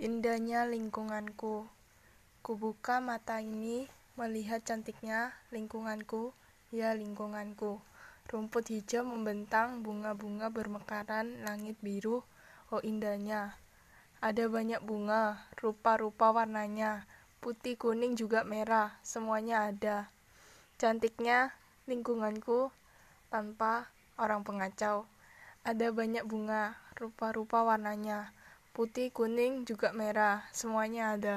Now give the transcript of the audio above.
Indahnya lingkunganku. Kubuka mata ini melihat cantiknya lingkunganku, ya lingkunganku. Rumput hijau membentang, bunga-bunga bermekaran, langit biru, oh indahnya. Ada banyak bunga, rupa-rupa warnanya, putih, kuning, juga merah, semuanya ada. Cantiknya lingkunganku tanpa orang pengacau. Ada banyak bunga, rupa-rupa warnanya, putih, kuning, juga merah, semuanya ada.